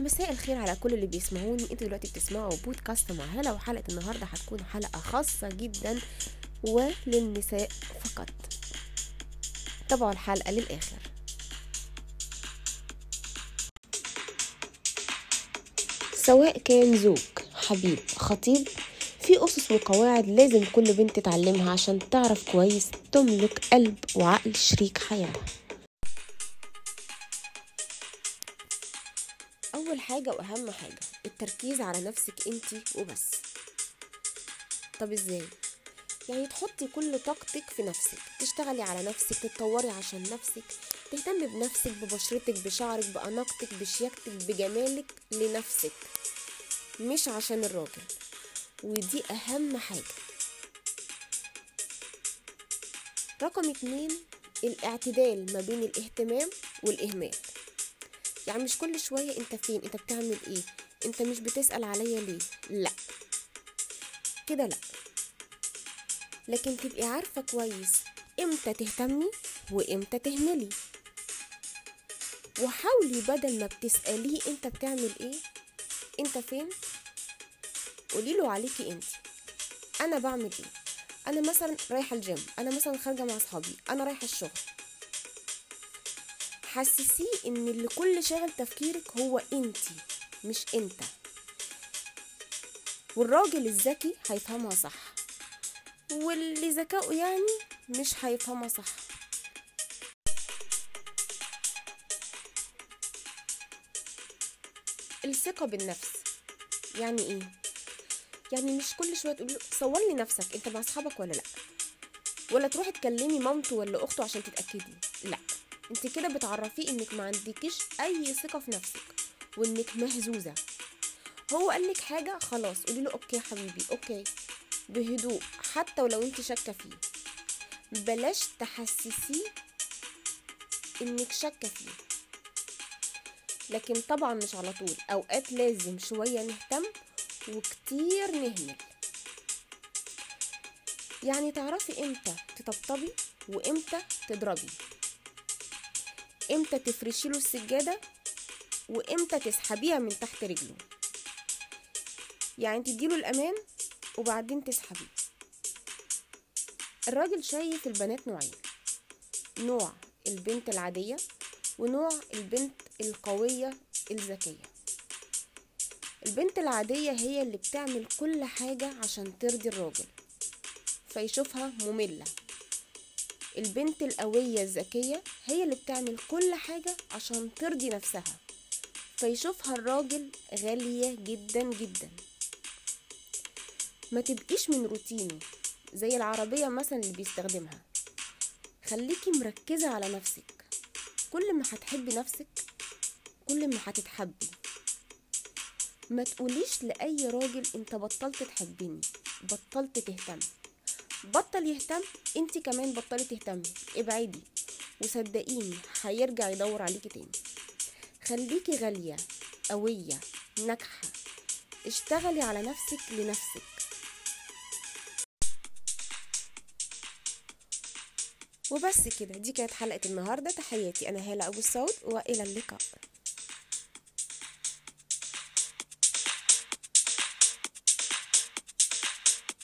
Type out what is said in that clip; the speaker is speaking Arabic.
مساء الخير على كل اللي بيسمعوني. أنتوا دلوقتي بتسمعوا بودكاست مع هلا وحلقة. النهاردة هتكون حلقة خاصة جدا وللنساء فقط. تابعوا الحلقة للآخر. سواء كان زوج حبيب خطيب في أسس وقواعد لازم كل بنت تتعلمها عشان تعرف كويس تملك قلب وعقل شريك حياتها. أول حاجة وأهم حاجة التركيز على نفسك انتي وبس. طب إزاي؟ يعني تحطي كل طاقتك في نفسك تشتغلي على نفسك تتطوري عشان نفسك تهتمي بنفسك ببشرتك بشعرك بأناقتك بشياكتك بجمالك لنفسك مش عشان الراجل. ودي أهم حاجة. رقم اتنين الاعتدال ما بين الاهتمام والإهمال. يعني مش كل شوية انت فين انت بتعمل إيه انت مش بتسأل عليا ليه لا. كده لا. لكن تبقي عارفة كويس إمتى تهتمي وامتى تهملي. وحاولي بدل ما بتسأليه انت بتعمل إيه انت فين قوليله عليكي انت. أنا بعمل إيه؟ أنا مثلا رايحة الجيم أنا مثلا خارجة مع اصحابي أنا رايحة الشغل. حسسيه إن اللي كل شاغل تفكيرك هو إنتي مش إنت. والراجل الذكي هيفهمها صح. واللي ذكاؤه يعني مش هيفهمها صح. الثقة بالنفس. يعني إيه؟ يعني مش كل شوية تقولي له صور لي نفسك أنت مع أصحابك ولا لأ؟ ولا تروحي تكلمي مامته ولا أخته عشان تتأكدي؟ لأ. انت كده بتعرفيه انك ما عندكيش اي ثقة في نفسك وانك مهزوزة. هو قالك حاجة؟ خلاص قولي له okay حبيبي okay. بهدوء حتى ولو انت شاكة فيه. بلاش تحسسيه انك شاكة فيه. لكن طبعا مش على طول أوقات لازم شوية نهتم وكتير نهمل. يعني تعرفي إمتى تطبطبي وإمتى تضربي. إمتى تفرشي له السجادة وامتى تسحبيها من تحت رجله. يعني تديله الأمان وبعدين تسحبيه. الراجل شايف البنات نوعين نوع البنت العادية ونوع البنت القوية الذكية. البنت العادية هي اللي بتعمل كل حاجة عشان ترضي الراجل فيشوفها مملة. البنت القوية الذكية هي اللي بتعمل كل حاجة عشان ترضي نفسها. فيشوفها الراجل غالية جدا جدا. ما تبقيش من روتينه زي العربية مثلا اللي بيستخدمها. خليكي مركزة على نفسك. كل ما هتحبي نفسك كل ما هتتحبي. ما تقوليش لأي راجل انت بطلت تحبني بطلت تهتم. بطل يهتم انت كمان بطلي تهتمي. ابعدي. وصدقيني هيرجع يدور عليكي تاني. خليكي غالية قوية ناجحة. اشتغلي على نفسك لنفسك. وبس كده دي كانت حلقة النهاردة. تحياتي أنا هالة أبو السعود وإلى اللقاء.